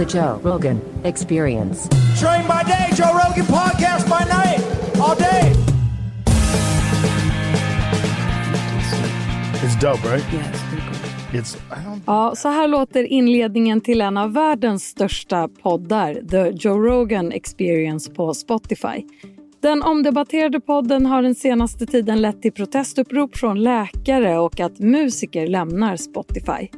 The Joe Rogan Experience. Train by day, Joe Rogan podcast by night, all day. It's dope, right? Yes, It's I don't Ja, så här låter inledningen till en av världens största poddar, The Joe Rogan Experience på Spotify. Den omdebatterade podden har den senaste tiden lett till protestupprop från läkare och att musiker lämnar Spotify.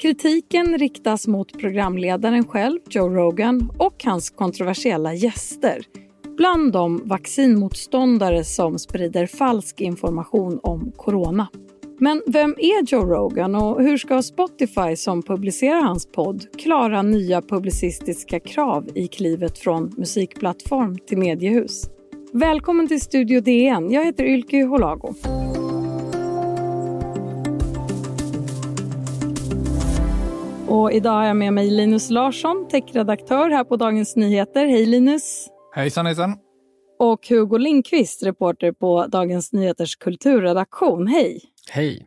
Kritiken riktas mot programledaren själv, Joe Rogan, och hans kontroversiella gäster. Bland dem vaccinmotståndare som sprider falsk information om corona. Men vem är Joe Rogan och hur ska Spotify som publicerar hans podd klara nya publicistiska krav i klivet från musikplattform till mediehus? Välkommen till Studio DN. Jag heter Ylke Holago. Och idag har jag med mig Linus Larsson, techredaktör här på Dagens Nyheter. Hej Linus! Hejsan hejsan! Och Hugo Lindqvist, reporter på Dagens Nyheters kulturredaktion. Hej! Hej!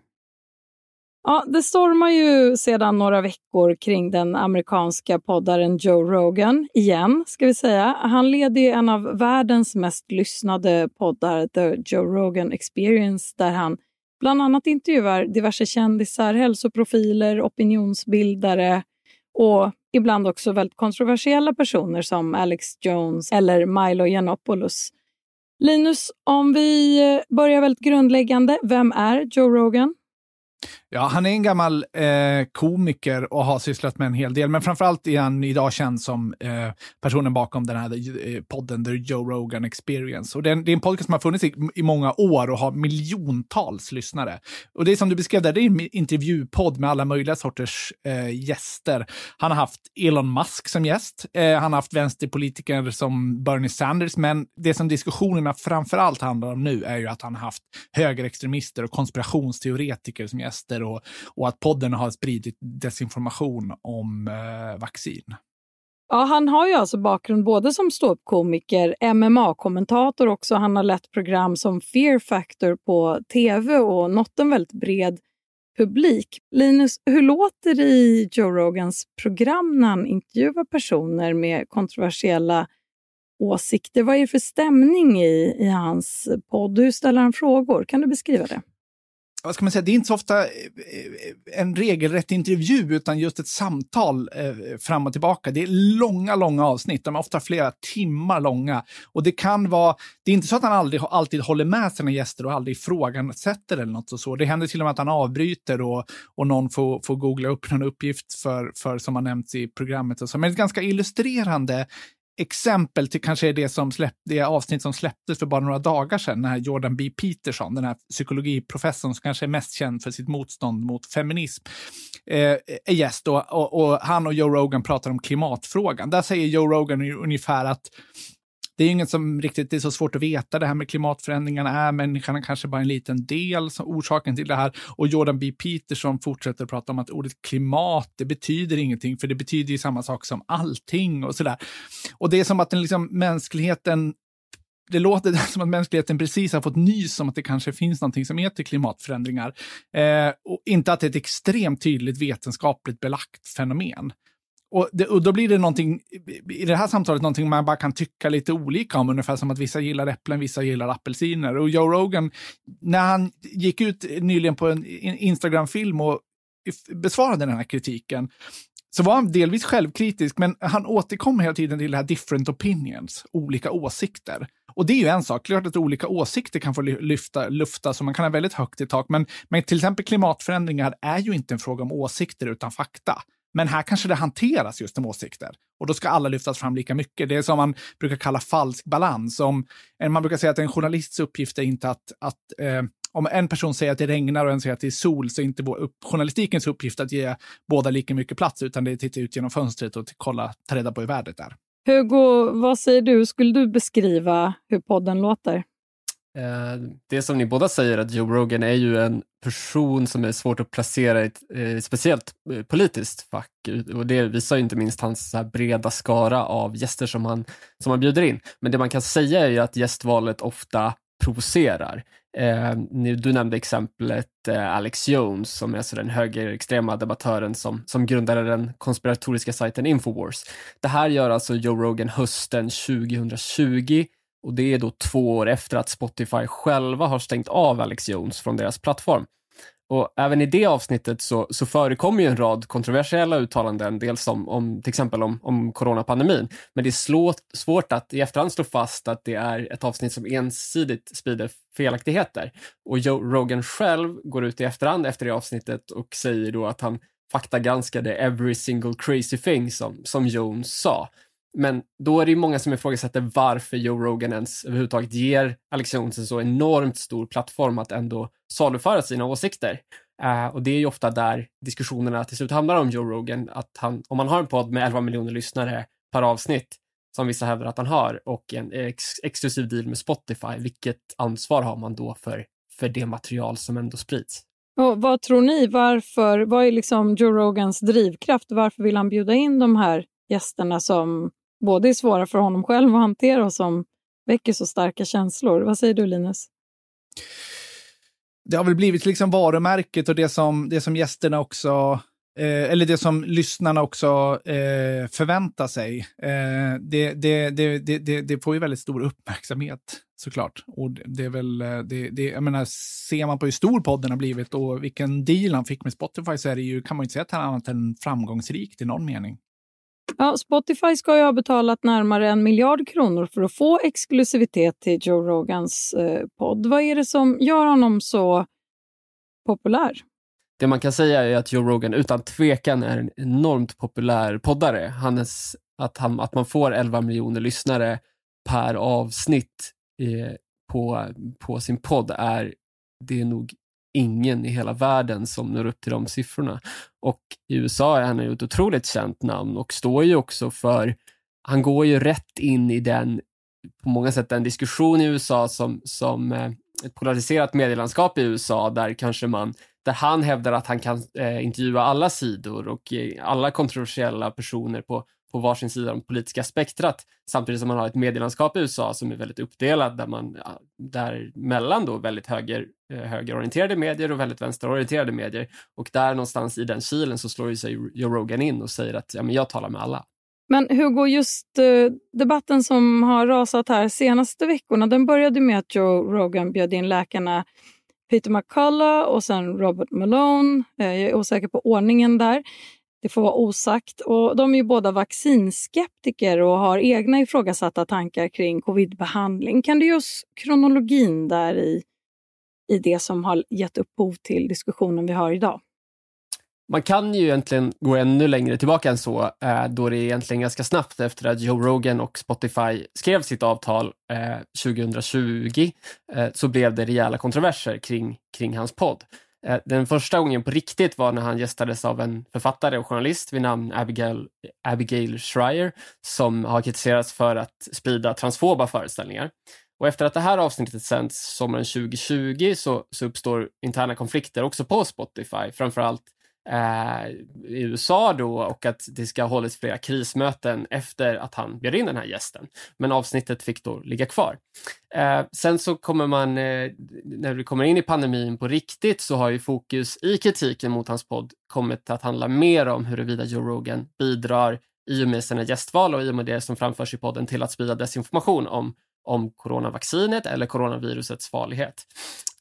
Ja, det stormar ju sedan några veckor kring den amerikanska poddaren Joe Rogan, igen ska vi säga. Han leder ju en av världens mest lyssnade poddar, The Joe Rogan Experience, där han bland annat intervjuar diverse kändisar, hälsoprofiler, opinionsbildare och ibland också väldigt kontroversiella personer som Alex Jones eller Milo Yiannopoulos. Linus, om vi börjar väldigt grundläggande, vem är Joe Rogan? Ja, han är en gammal eh, komiker och har sysslat med en hel del, men framförallt är han idag känd som eh, personen bakom den här eh, podden The Joe Rogan Experience. Och det är, en, det är en podcast som har funnits i, i, många år och har miljontals lyssnare. Och det är som du beskrev där, det är en intervjupodd med alla möjliga sorters eh, gäster. Han har haft Elon Musk som gäst, eh, han har haft vänsterpolitiker som Bernie Sanders, men det som diskussionerna framförallt handlar om nu är ju att han har haft högerextremister och konspirationsteoretiker som gäster och, och att podden har spridit desinformation om eh, vaccin. Ja, han har ju alltså bakgrund både som ståuppkomiker, MMA-kommentator också. Han har lett program som Fear Factor på tv och nått en väldigt bred publik. Linus, hur låter det i Joe Rogans program när han intervjuar personer med kontroversiella åsikter? Vad är det för stämning i, i hans podd? Hur ställer han frågor? Kan du beskriva det? Vad ska man säga, det är inte så ofta eh, eh, en regelrätt intervju, utan just ett samtal eh, fram och tillbaka. Det är långa, långa avsnitt. De är ofta flera timmar långa. Och det kan vara, det är inte så att han aldrig, alltid håller med sina gäster och aldrig ifrågasätter eller något och så. Det händer till och med att han avbryter och, och någon får, får googla upp någon uppgift för, för som har nämnts i programmet. Och så. Men ett ganska illustrerande exempel till kanske det, som släpp, det avsnitt som släpptes för bara några dagar sedan, när Jordan B. Peterson, den här psykologiprofessorn som kanske är mest känd för sitt motstånd mot feminism, eh, är gäst och, och, och, han och Joe Rogan pratar om klimatfrågan. Där säger Joe Rogan ungefär att det är inget som riktigt det är så svårt att veta det här med klimatförändringarna. Är människan kanske bara en liten del som orsaken till det här? Och Jordan B. Peterson fortsätter prata om att ordet klimat, det betyder ingenting, för det betyder ju samma sak som allting och sådär. Och det är som att den liksom, mänskligheten det låter som att mänskligheten precis har fått nys om att det kanske finns någonting som heter klimatförändringar. Eh, och inte att det är ett extremt tydligt vetenskapligt belagt fenomen. Och, det, och, då blir det någonting, i det här samtalet, någonting man bara kan tycka lite olika om, ungefär som att vissa gillar äpplen, vissa gillar apelsiner. Och Joe Rogan, när han gick ut nyligen på en Instagram-film och besvarade den här kritiken, så var han delvis självkritisk, men han återkom hela tiden till det här different opinions, olika åsikter. Och det är ju en sak, klart att olika åsikter kan få lyfta, lufta, så man kan ha väldigt högt i tak, men, men till exempel klimatförändringar är ju inte en fråga om åsikter utan fakta. Men här kanske det hanteras just om åsikter. Och då ska alla lyftas fram lika mycket. Det är som man brukar kalla falsk balans. Om, man brukar säga att en journalists uppgift är inte att, att eh, om en person säger att det regnar och en säger att det är sol, så är inte upp, journalistikens uppgift att ge båda lika mycket plats, utan det är att titta ut genom fönstret och kolla, ta reda på hur vädret är. Hugo, vad säger du? Skulle du beskriva hur podden låter? Eh, det som ni båda säger, att Joe Rogan är ju en person som är svårt att placera i ett eh, speciellt eh, politiskt fack. Och det visar ju inte minst hans så breda skara av gäster som han, som han bjuder in. Men det man kan säga är ju att gästvalet ofta provocerar. Du nämnde exemplet Alex Jones som är alltså den högerextrema debattören som, som grundade den konspiratoriska sajten Infowars. Det här gör alltså Joe Rogan hösten 2020 och det är då två år efter att Spotify själva har stängt av Alex Jones från deras plattform. Och även i det avsnittet så, så förekommer ju en rad kontroversiella uttalanden, dels om, om till exempel om, om coronapandemin. Men det är slå, svårt att i efterhand slå fast att det är ett avsnitt som ensidigt sprider felaktigheter. Och Joe Rogan själv går ut i efterhand efter det avsnittet och säger då att han faktagranskade every single crazy thing som, som Jones sa. Men då är det ju många som ifrågasätter varför Joe Rogan ens överhuvudtaget ger Alex Jones en så enormt stor plattform att ändå saluföra sina åsikter. Uh, och det är ju ofta där diskussionerna till slut handlar om Joe Rogan, att han, om man har en podd med 11 miljoner lyssnare per avsnitt, som vissa hävdar att han har, och en ex exklusiv deal med Spotify, vilket ansvar har man då för, för det material som ändå sprids? Och vad tror ni, varför, vad är liksom Joe Rogans drivkraft? Varför vill han bjuda in de här gästerna som både är svåra för honom själv att hantera och som väcker så starka känslor. Vad säger du Linus? Det har väl blivit liksom varumärket och det som, det som gästerna också Eh, eller det som lyssnarna också eh, förväntar sig. Eh, det, det, det, det, får ju väldigt stor uppmärksamhet såklart. Och det är väl, eh, det, det, jag menar, ser man på hur stor podden har blivit och vilken deal han fick med Spotify så är det ju, kan man ju inte säga att han är annat än framgångsrikt i någon mening. Ja, Spotify ska ju ha betalat närmare en miljard kronor för att få exklusivitet till Joe Rogans eh, podd. Vad är det som gör honom så populär? Det man kan säga är att Joe Rogan utan tvekan är en enormt populär poddare. Han är, att, han, att man får 11 miljoner lyssnare per avsnitt eh, på, på sin podd är, det är nog ingen i hela världen som når upp till de siffrorna. Och i USA är han ju ett otroligt känt namn och står ju också för, han går ju rätt in i den, på många sätt den diskussion i USA som, som eh, ett polariserat medielandskap i USA där kanske man där han hävdar att han kan eh, intervjua alla sidor och eh, alla kontroversiella personer på, på varsin sida om politiska spektrat samtidigt som man har ett medielandskap i USA som är väldigt uppdelat där man där mellan då väldigt höger, eh, högerorienterade medier och väldigt vänsterorienterade medier och där någonstans i den kilen så slår ju sig Joe Rogan in och säger att ja, men jag talar med alla. Men Hugo, just eh, debatten som har rasat här senaste veckorna, den började med att Joe Rogan bjöd in läkarna Peter McCullough och sen Robert Malone. Eh, jag är osäker på ordningen där. Det får vara osagt. Och de är ju båda vaccinskeptiker och har egna ifrågasatta tankar kring covidbehandling. Kan du ge oss kronologin där i, i det som har gett upphov till diskussionen vi har idag? Man kan ju egentligen gå ännu längre tillbaka än så, eh, då det är egentligen ganska snabbt efter att Joe Rogan och Spotify skrev sitt avtal eh, 2020, eh, så blev det rejäla kontroverser kring, kring hans podd. Eh, den första gången på riktigt var när han gästades av en författare och journalist vid namn Abigail, Abigail Schreier som har kritiserats för att sprida transfoba föreställningar. Och efter att det här avsnittet sänds sommaren 2020 så, så uppstår interna konflikter också på Spotify, framförallt eh, i USA då och att det ska ha hållits flera krismöten efter att han bjöd in den här gästen. Men avsnittet fick då ligga kvar. Eh, sen så kommer man, eh, när vi kommer in i pandemin på riktigt så har ju fokus i kritiken mot hans podd kommit att handla mer om huruvida Joe Rogan bidrar i och med sina gästval och i och med det som framförs i podden till att sprida desinformation om om coronavaccinet eller coronavirusets farlighet.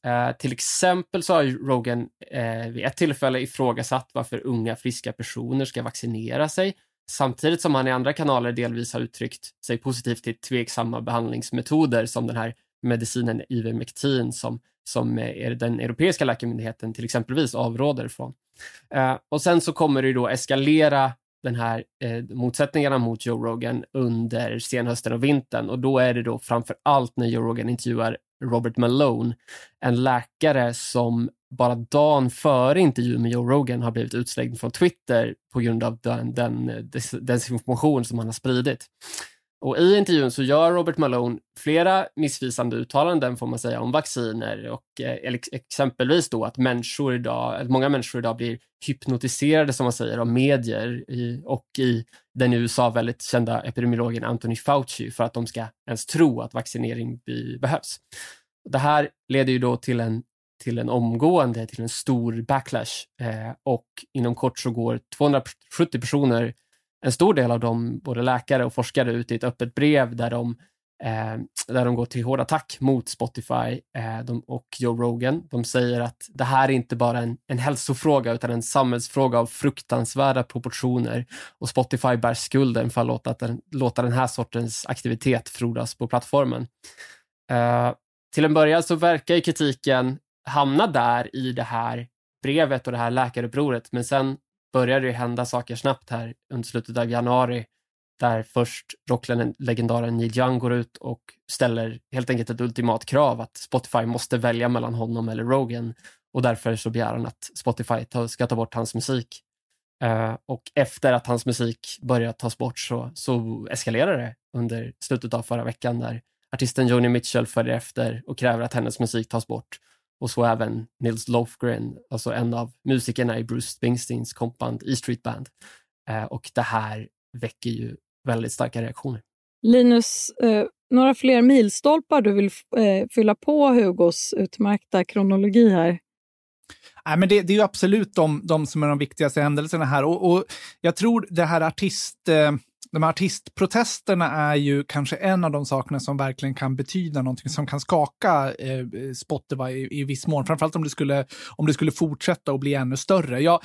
Eh, till exempel så har Rogan eh, vid ett tillfälle ifrågasatt varför unga friska personer ska vaccinera sig samtidigt som han i andra kanaler delvis har uttryckt sig positivt till tveksamma behandlingsmetoder som den här medicinen Ivermectin som, som eh, är den europeiska läkemyndigheten till exempelvis avråder från. Eh, och sen så kommer det då eskalera den här eh, motsättningarna mot Joe Rogan under senhösten och vintern och då är det då framför allt när Joe Rogan intervjuar Robert Malone, en läkare som bara dagen före intervjun med Joe Rogan har blivit utslängd från Twitter på grund av den, den desinformation som han har spridit. Och I intervjun så gör Robert Malone flera missvisande uttalanden får man säga om vacciner och eh, exempelvis då att människor idag, många människor idag blir hypnotiserade som man säger av medier i, och i den i USA väldigt kända epidemiologen Anthony Fauci för att de ska ens tro att vaccinering behövs. Det här leder ju då till en, till en omgående, till en stor backlash eh, och inom kort så går 270 personer, en stor del av dem, både läkare och forskare, ut i ett öppet brev där de eh, där de går till hård attack mot Spotify eh, de, och Joe Rogan. De säger att det här är inte bara en, en hälsofråga utan en samhällsfråga av fruktansvärda proportioner och Spotify bär skulden för att låta den, låta den här sortens aktivitet frodas på plattformen. Eh, till en början så verkar kritiken hamna där i det här brevet och det här läkarupproret, men sen började det hända saker snabbt här under slutet av januari där först rocklegendaren Neil Young går ut och ställer helt enkelt ett ultimat krav att Spotify måste välja mellan honom eller Rogan och därför så begär han att Spotify ska ta bort hans musik. Uh, och efter att hans musik börjat tas bort så, så eskalerar det under slutet av förra veckan där artisten Joni Mitchell följer efter och kräver att hennes musik tas bort. Och så även Nils Lofgren, alltså en av musikerna i Bruce Springsteens kompband E Street Band. Uh, och det här väcker ju väldigt starka reaktioner. Linus, eh, några fler milstolpar du vill eh, fylla på Hugos utmärkta kronologi här? Nej, men det, det är ju absolut de, de som är de viktigaste händelserna här. Och, och jag tror det här artist... Eh, de här artistprotesterna är ju kanske en av de sakerna som verkligen kan betyda någonting som kan skaka eh, Spotify i, i viss mån. Framförallt om det skulle, om det skulle fortsätta och bli ännu större. Jag,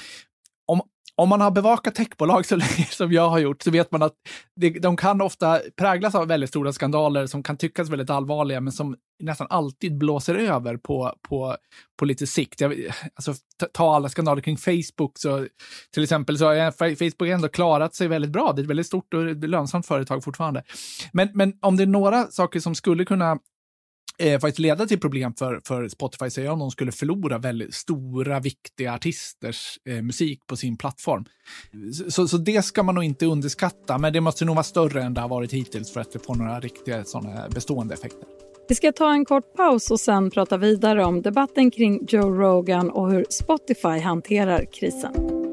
om man har bevakat techbolag så länge som jag har gjort så vet man att det, de kan ofta präglas av väldigt stora skandaler som kan tyckas väldigt allvarliga men som nästan alltid blåser över på, på, på lite sikt. Jag, alltså, ta alla skandaler kring Facebook. Så, till exempel så har Facebook ändå klarat sig väldigt bra. Det är ett väldigt stort och lönsamt företag fortfarande. Men, men om det är några saker som skulle kunna eh, faktiskt leda till problem för, för Spotify säger om de skulle förlora väldigt stora, viktiga artisters eh, musik på sin plattform. Så, så det ska man nog inte underskatta, men det måste nog vara större än det har varit hittills för att det får några riktiga sådana bestående effekter. Vi ska ta en kort paus och sen prata vidare om debatten kring Joe Rogan och hur Spotify hanterar krisen.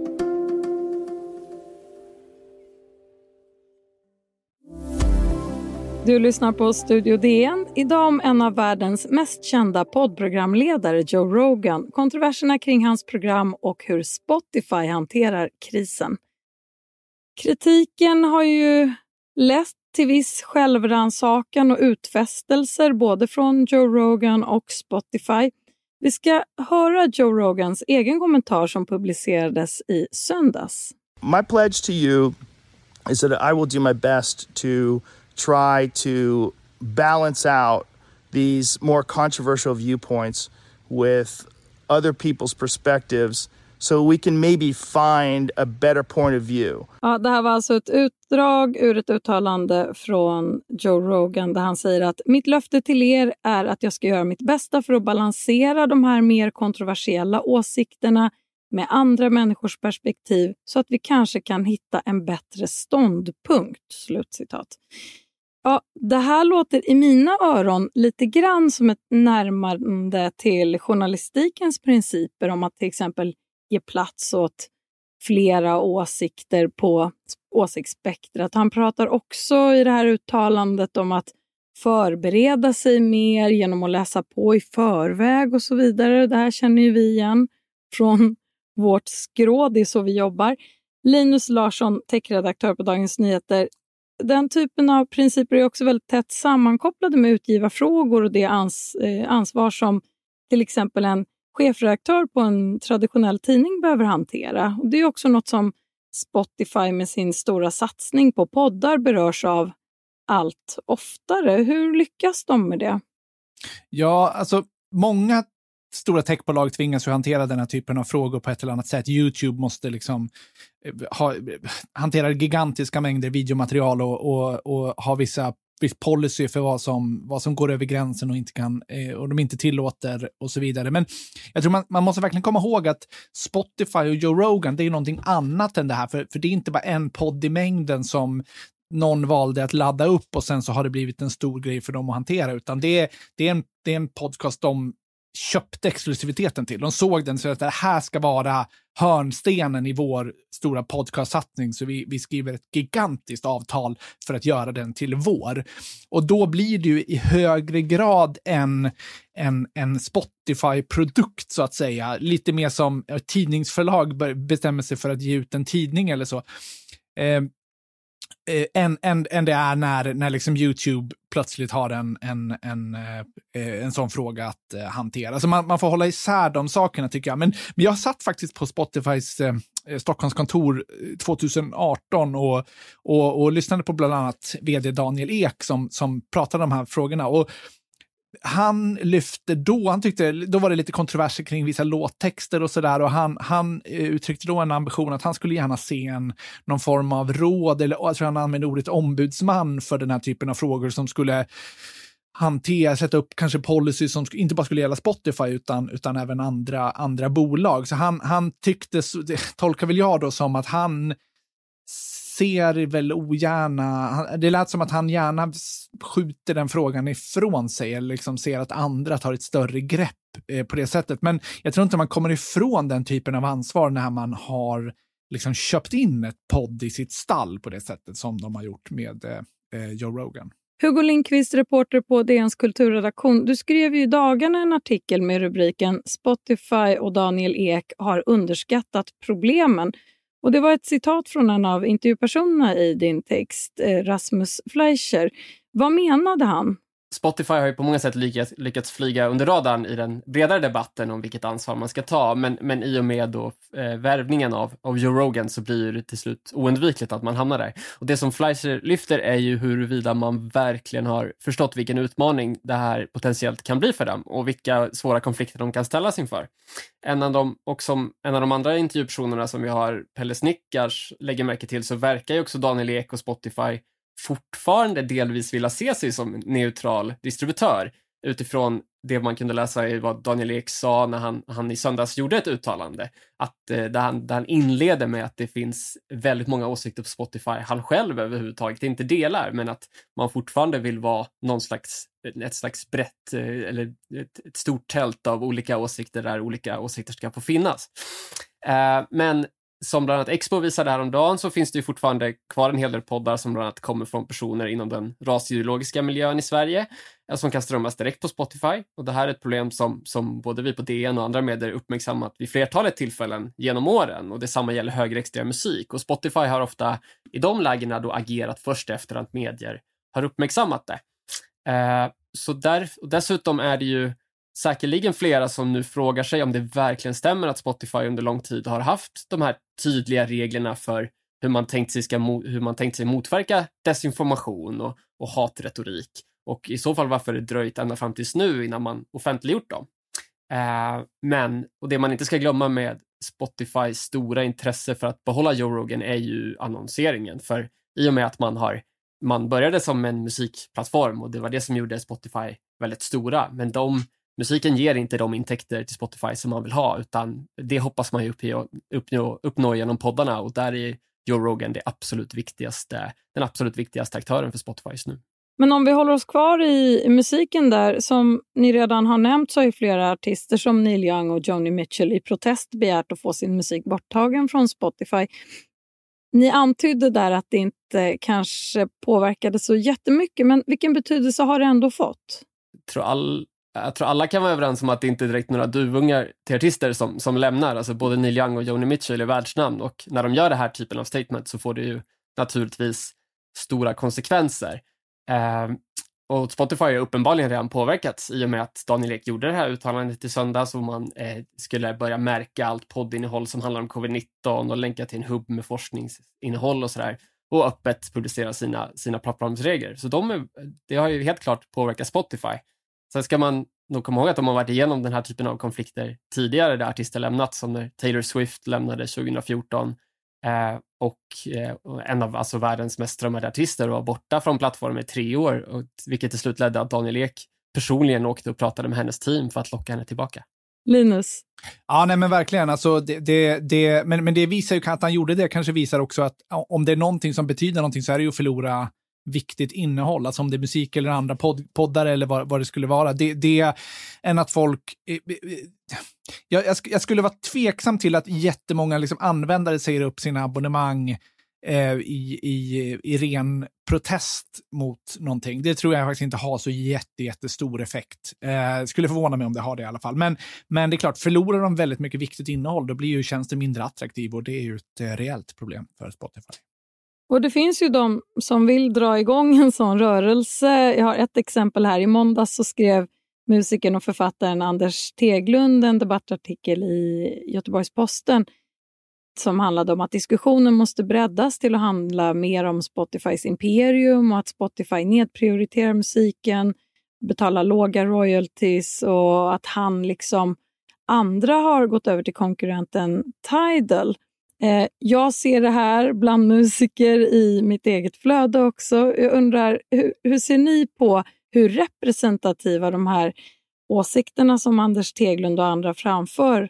Du lyssnar på Studio DN. Idag om en av världens mest kända poddprogramledare, Joe Rogan, kontroverserna kring hans program och hur Spotify hanterar krisen. Kritiken har ju lett till viss självrannsakan och utfästelser både från Joe Rogan och Spotify. Vi ska höra Joe Rogans egen kommentar som publicerades i söndags. My pledge to you is that I will do my best to try to balance out these more controversial viewpoints with other people's perspectives so we can maybe find a better point of view. Ja, det här var alltså ett utdrag ur ett uttalande från Joe Rogan där han säger att mitt löfte till er är att jag ska göra mitt bästa för att balansera de här mer kontroversiella åsikterna med andra människors perspektiv så att vi kanske kan hitta en bättre ståndpunkt. Slutcitat. Ja, det här låter i mina öron lite grann som ett närmande till journalistikens principer om att till exempel ge plats åt flera åsikter på åsiktsspektrat. Han pratar också i det här uttalandet om att förbereda sig mer genom att läsa på i förväg och så vidare. Det här känner ju vi igen från vårt skrå, det är så vi jobbar. Linus Larsson, techredaktör på Dagens Nyheter, den typen av principer är också väldigt tätt sammankopplade med utgivarfrågor och det ans eh, ansvar som till exempel en chefredaktör på en traditionell tidning behöver hantera. Och det är också något som Spotify med sin stora satsning på poddar berörs av allt oftare. Hur lyckas de med det? Ja, alltså många stora techbolag tvingas ju hantera den här typen av frågor på ett eller annat sätt. YouTube måste liksom eh, ha, eh, hantera gigantiska mängder videomaterial och, och, och ha vissa viss policy för vad som, vad som går över gränsen och, inte kan, eh, och de inte tillåter och så vidare. Men jag tror man, man måste verkligen komma ihåg att Spotify och Joe Rogan, det är någonting annat än det här. För, för det är inte bara en podd i mängden som någon valde att ladda upp och sen så har det blivit en stor grej för dem att hantera, utan det är, det är, en, det är en podcast de köpte exklusiviteten till. De såg den så att det här ska vara hörnstenen i vår stora podcastsatsning, så vi, vi skriver ett gigantiskt avtal för att göra den till vår. Och då blir det ju i högre grad en, en, en Spotify-produkt, så att säga. Lite mer som tidningsförlag bestämmer sig för att ge ut en tidning eller så. Eh, Eh, än, än, än det är när, när liksom YouTube plötsligt har en, en, en, eh, eh en sån fråga att eh, hantera. Så man, man får hålla isär de sakerna tycker jag. Men, men jag satt faktiskt på Spotifys eh, eh Stockholmskontor 2018 och, och, och lyssnade på bland annat vd Daniel Ek som, som pratade om de här frågorna. Och han lyfte då, han tyckte, då var det lite kontroverser kring vissa låttexter och sådär och han, han eh, uttryckte då en ambition att han skulle gärna se en, någon form av råd, eller jag tror han använde ordet ombudsman för den här typen av frågor som skulle hantera, sätta upp kanske policy som inte bara skulle gälla Spotify utan, utan även andra, andra bolag. Så han, han tyckte, tolkar väl jag då som att han ser väl ogärna, det lät som att han gärna skjuter den frågan ifrån sig eller liksom ser att andra tar ett större grepp eh, på det sättet. Men jag tror inte man kommer ifrån den typen av ansvar när man har liksom köpt in ett podd i sitt stall på det sättet som de har gjort med eh, eh Joe Rogan. Hugo Lindqvist, reporter på DNs kulturredaktion. Du skrev ju i dagarna en artikel med rubriken Spotify och Daniel Ek har underskattat problemen. Och Det var ett citat från en av intervjupersonerna i din text, eh, Rasmus Fleischer. Vad menade han? Spotify har ju på många sätt lyckats, lyckats flyga under radarn i den bredare debatten om vilket ansvar man ska ta, men, men i och med då, eh, värvningen av, av Joe Rogan så blir det till slut oundvikligt att man hamnar där. Och Det som Fleischer lyfter är ju huruvida man verkligen har förstått vilken utmaning det här potentiellt kan bli för dem och vilka svåra konflikter de kan ställas inför. En av de, och som en av de andra intervjupersonerna som vi har, Pelle Snickars, lägger märke till så verkar ju också Daniel Ek och Spotify fortfarande delvis vilja se sig som neutral distributör utifrån det man kunde läsa i vad Daniel Ek sa när han, han i söndags gjorde ett uttalande. Att, eh, där, han, där han inleder med att det finns väldigt många åsikter på Spotify han själv överhuvudtaget inte delar, men att man fortfarande vill vara någon slags, ett slags brett eh, eller ett, ett stort tält av olika åsikter där olika åsikter ska få finnas. Eh, men som bland annat Expo visade häromdagen så finns det ju fortfarande kvar en hel del poddar som bland annat kommer från personer inom den rasideologiska miljön i Sverige eh, som kan strömmas direkt på Spotify. Och det här är ett problem som, som både vi på DN och andra medier uppmärksammat vid flertalet tillfällen genom åren och detsamma gäller högerextrem musik och Spotify har ofta i de lägena då agerat först efter att medier har uppmärksammat det. Eh, så där, och dessutom är det ju säkerligen flera som nu frågar sig om det verkligen stämmer att Spotify under lång tid har haft de här tydliga reglerna för hur man tänkt sig, ska, hur man tänkt sig motverka desinformation och, och hatretorik. Och i så fall varför det dröjt ända fram tills nu innan man offentliggjort dem. Eh, men, och det man inte ska glömma med Spotifys stora intresse för att behålla Joe Rogan är ju annonseringen. För i och med att man har man började som en musikplattform och det var det som gjorde Spotify väldigt stora, men de musiken ger inte de intäkter till Spotify som man vill ha, utan det hoppas man ju uppnå, uppnå genom poddarna och där är Joe Rogan det absolut viktigaste, den absolut viktigaste aktören för Spotify just nu. Men om vi håller oss kvar i musiken där, som ni redan har nämnt så har ju flera artister som Neil Young och Joni Mitchell i protest begärt att få sin musik borttagen från Spotify. Ni antydde där att det inte kanske påverkade så jättemycket, men vilken betydelse har det ändå fått? Jag tror all, jag tror alla kan vara överens om att det inte är direkt några duvungar till artister som, som lämnar. Alltså både Neil Young och Joni Mitchell är världsnamn och när de gör den här typen av statement så får det ju naturligtvis stora konsekvenser. Eh, och Spotify har uppenbarligen redan påverkats i och med att Daniel Ek gjorde det här uttalandet i söndags och man eh, skulle börja märka allt poddinnehåll som handlar om covid-19 och länka till en hubb med forskningsinnehåll och sådär och öppet publicera sina, sina plattformsregler. Så de är, det har ju helt klart påverkat Spotify. Sen ska man nog komma ihåg att de har varit igenom den här typen av konflikter tidigare där artister lämnat, som när Taylor Swift lämnade 2014 eh, och eh, en av alltså världens mest strömmade artister var borta från plattformen i tre år, och, vilket till slut ledde att Daniel Ek personligen åkte och pratade med hennes team för att locka henne tillbaka. Linus? Ja, nej men verkligen. Alltså, det, det, det, men, men det visar ju att han gjorde det, kanske visar också att om det är någonting som betyder någonting så är det ju att förlora viktigt innehåll, alltså om det är musik eller andra pod poddar eller vad, vad det skulle vara. Det, det än att folk... Eh, eh, eh, jag, jag, jag, skulle vara tveksam till att jättemånga liksom användare säger upp sina abonnemang eh, i, i, i ren protest mot någonting. Det tror jag faktiskt inte har så jätte, jättestor effekt. Eh, skulle förvåna mig om det har det i alla fall. Men, men det är klart, förlorar de väldigt mycket viktigt innehåll, då blir ju tjänsten mindre attraktiv och det är ju ett eh, reellt problem för Spotify. Och det finns ju de som vill dra igång en sån rörelse. Jag har ett exempel här. I måndags så skrev musikern och författaren Anders Teglund en debattartikel i Göteborgs-Posten som handlade om att diskussionen måste breddas till att handla mer om Spotifys imperium och att Spotify nedprioriterar musiken, betalar låga royalties och att han liksom andra har gått över till konkurrenten Tidal. Eh, jag ser det här bland musiker i mitt eget flöde också. Jag undrar, hur, hur ser ni på hur representativa de här åsikterna som Anders Teglund och andra framför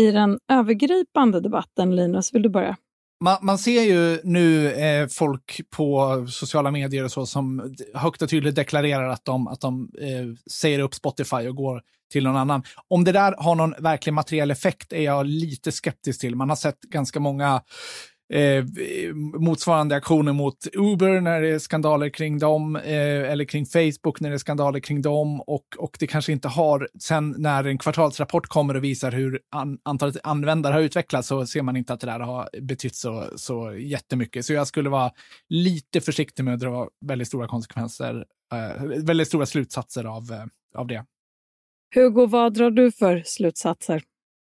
i den övergripande debatten, Linus, vill du börja? Man, man, ser ju nu eh, folk på sociala medier och så som högt och tydligt deklarerar att de, att de eh, säger upp Spotify och går till någon annan. Om det där har någon verklig materiell effekt är jag lite skeptisk till. Man har sett ganska många eh, motsvarande aktioner mot Uber när det är skandaler kring dem, eh, eller kring Facebook när det är skandaler kring dem. Och, och det kanske inte har, sen när en kvartalsrapport kommer och visar hur an, antalet användare har utvecklats så ser man inte att det där har betytt så, så jättemycket. Så jag skulle vara lite försiktig med att dra väldigt stora konsekvenser, eh, väldigt stora slutsatser av, eh, av det. Hugo, vad drar du för slutsatser?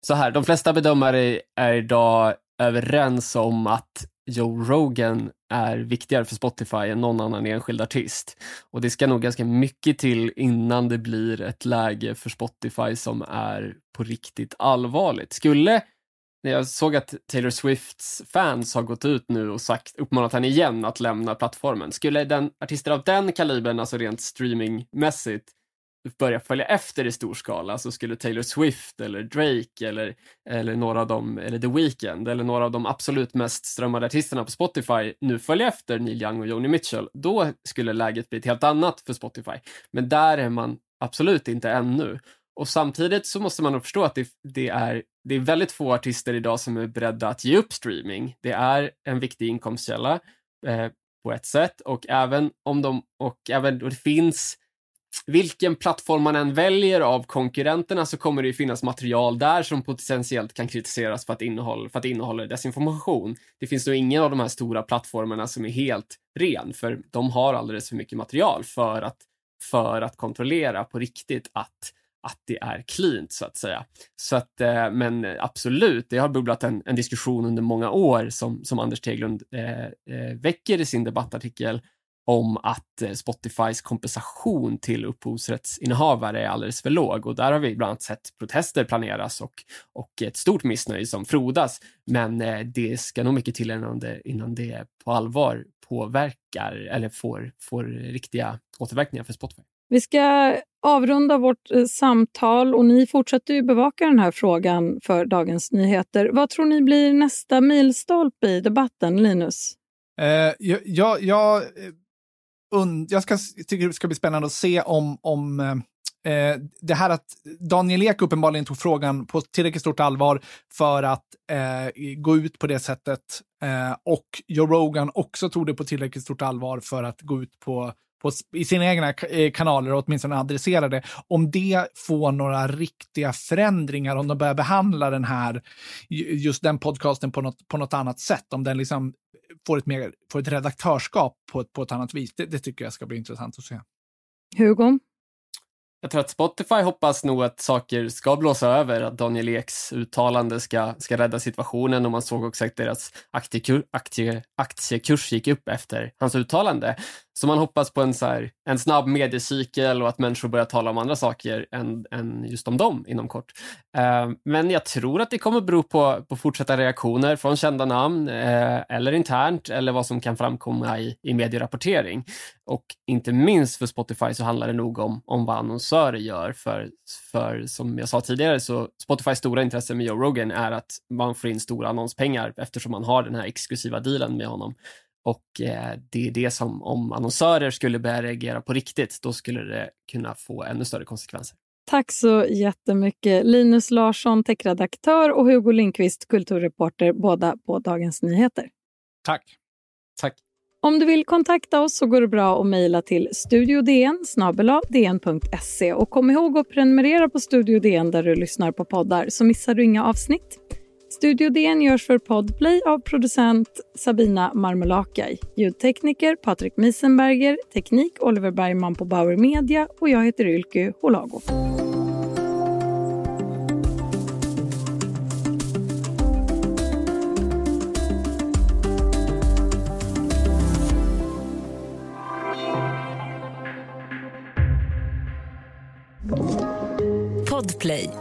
Så här, de flesta bedömare är idag överens om att Joe Rogan är viktigare för Spotify än någon annan enskild artist. Och det ska nog ganska mycket till innan det blir ett läge för Spotify som är på riktigt allvarligt. Skulle när jag såg att Taylor Swifts fans har gått ut nu och sagt, uppmanat henne igen att lämna plattformen. Skulle den, artister av den kalibern, alltså rent streamingmässigt, börja följa efter i stor skala så skulle Taylor Swift eller Drake eller, eller några av dem, eller The Weeknd eller några av de absolut mest strömmade artisterna på Spotify nu följa efter Neil Young och Joni Mitchell, då skulle läget bli ett helt annat för Spotify. Men där är man absolut inte ännu. Och samtidigt så måste man nog förstå att det, det, är, det är väldigt få artister idag som är beredda att ge upp streaming. Det är en viktig inkomstkälla eh, på ett sätt och även om de, och även, och det finns vilken plattform man än väljer av konkurrenterna så kommer det ju finnas material där som potentiellt kan kritiseras för att, innehåll, för att innehålla desinformation. Det finns nog ingen av de här stora plattformarna som är helt ren, för de har alldeles för mycket material för att, för att kontrollera på riktigt att att det är cleant så att säga. Så att, eh, men absolut, det har bubblat en, en diskussion under många år som, som Anders Teglund eh, eh väcker i sin debattartikel om att eh, Spotifys kompensation till upphovsrättsinnehavare är alldeles för låg och där har vi bland annat sett protester planeras och, och ett stort missnöje som frodas. Men eh, det ska nog mycket till innan det, innan det på allvar påverkar eller får, får riktiga återverkningar för Spotify. Vi ska avrunda vårt eh, samtal och ni fortsätter ju bevaka den här frågan för Dagens Nyheter. Vad tror ni blir nästa milstolpe i debatten, Linus? Uh, jag, jag, jag jag ska, tycker det ska bli spännande att se om, om eh, eh, det här att Daniel Ek uppenbarligen tog frågan på tillräckligt stort allvar för att eh, gå ut på det sättet eh, och Joe Rogan också tog det på tillräckligt stort allvar för att gå ut på på, i sina egna eh, kanaler och åtminstone adressera det. Om det får några riktiga förändringar, om de börjar behandla den här, just den podcasten på något, på något annat sätt, om den liksom får ett, mer, får ett redaktörskap på ett, på ett annat vis. Det, det tycker jag ska bli intressant att se. Hugo? Jag tror att Spotify hoppas nog att saker ska blåsa över, att Daniel Eks uttalande ska, ska rädda situationen och man såg också att deras aktiekur, aktie, aktiekurs gick upp efter hans uttalande. Så man hoppas på en, så här, en snabb mediecykel och att människor börjar tala om andra saker än, än just om dem inom kort. Uh, men jag tror att det kommer bero på, på fortsatta reaktioner från kända namn uh, eller internt eller vad som kan framkomma i, i medierapportering. Och inte minst för Spotify så handlar det nog om, om vad annonsörer gör. För, för som jag sa tidigare så Spotifys stora intresse med Joe Rogan är att man får in stora annonspengar eftersom man har den här exklusiva dealen med honom. Och eh, det är det som, om annonsörer skulle börja reagera på riktigt, då skulle det kunna få ännu större konsekvenser. Tack så jättemycket Linus Larsson, techredaktör och Hugo Lindqvist, kulturreporter, båda på Dagens Nyheter. Tack. Tack. Om du vill kontakta oss så går det bra att mejla till studiodn dn.se och kom ihåg att prenumerera på Studio DN där du lyssnar på poddar så missar du inga avsnitt. Studio DN görs för Podplay av producent Sabina Marmelakai, ljudtekniker Patrik Miesenberger, teknik Oliver Bergman på Bauer Media. Och jag heter Ylke Holago. Podplay.